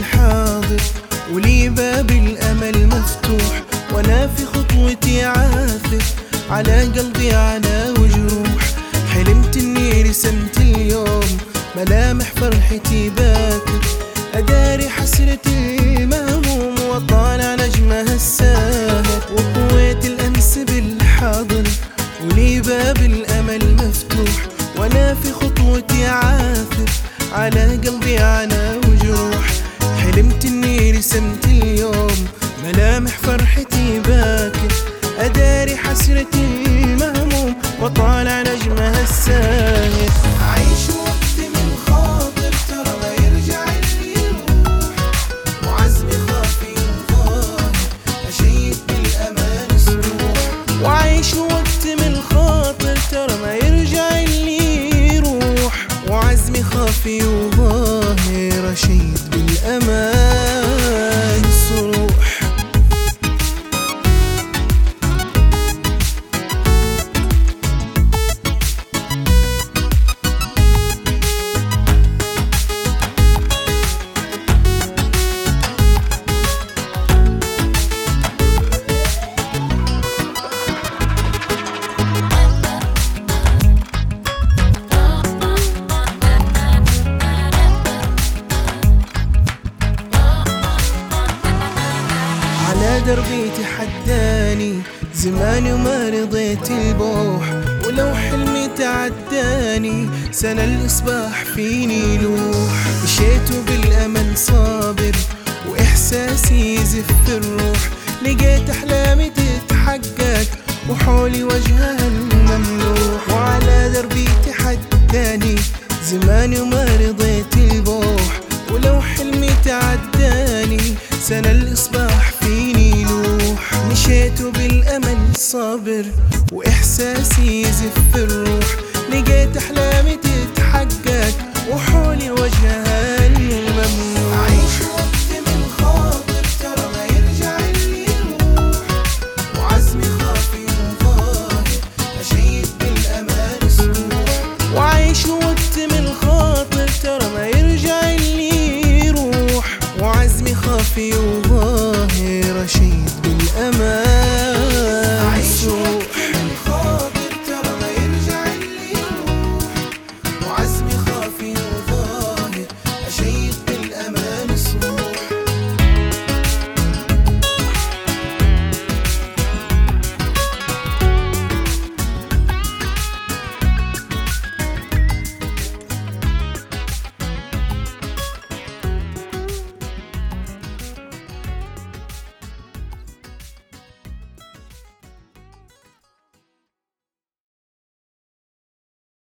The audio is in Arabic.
بالحاضر ولي باب الأمل مفتوح وأنا في خطوتي عاثر. على قلبي على وجروح حلمت إني رسمت اليوم. ملامح فرحتي باكر أداري حسرتي المهموم وطالع نجمها الساهر وقوة الأمس بالحاضر. ولي باب الأمل مفتوح وأنا في خطوتي عاثر. على قلبي وجروح حلمت إني رسمت اليوم. ملامح فرحتي باكر. أداري حسرتي المهموم وطالع نجمها الساهر. عيش وقت من خاطر ترى ما يرجع اللي يروح وعزمي خافي وظاهر أشيد بالأمان سروح وعيش وقت من خاطر ترى ما يرجع اللي يروح وعزمي خافي وظاهر على دربي تحداني زماني وما رضيت البوح ولو حلمي تعداني سنة الإصباح فيني لوح مشيت بالأمل صابر وإحساسي يزف الروح. لقيت أحلامي تتحقق وحولي وجهها صابر واحساسي يزف الروح. لقيت أحلامي تتحقق وحولي وجهها انه ممنوع وقت من ترى ما يرجع وعزمي خافي وظاهر أشيد بالأمان وعيش وقت من ترى ما يرجع وعزمي خافي وظاهر.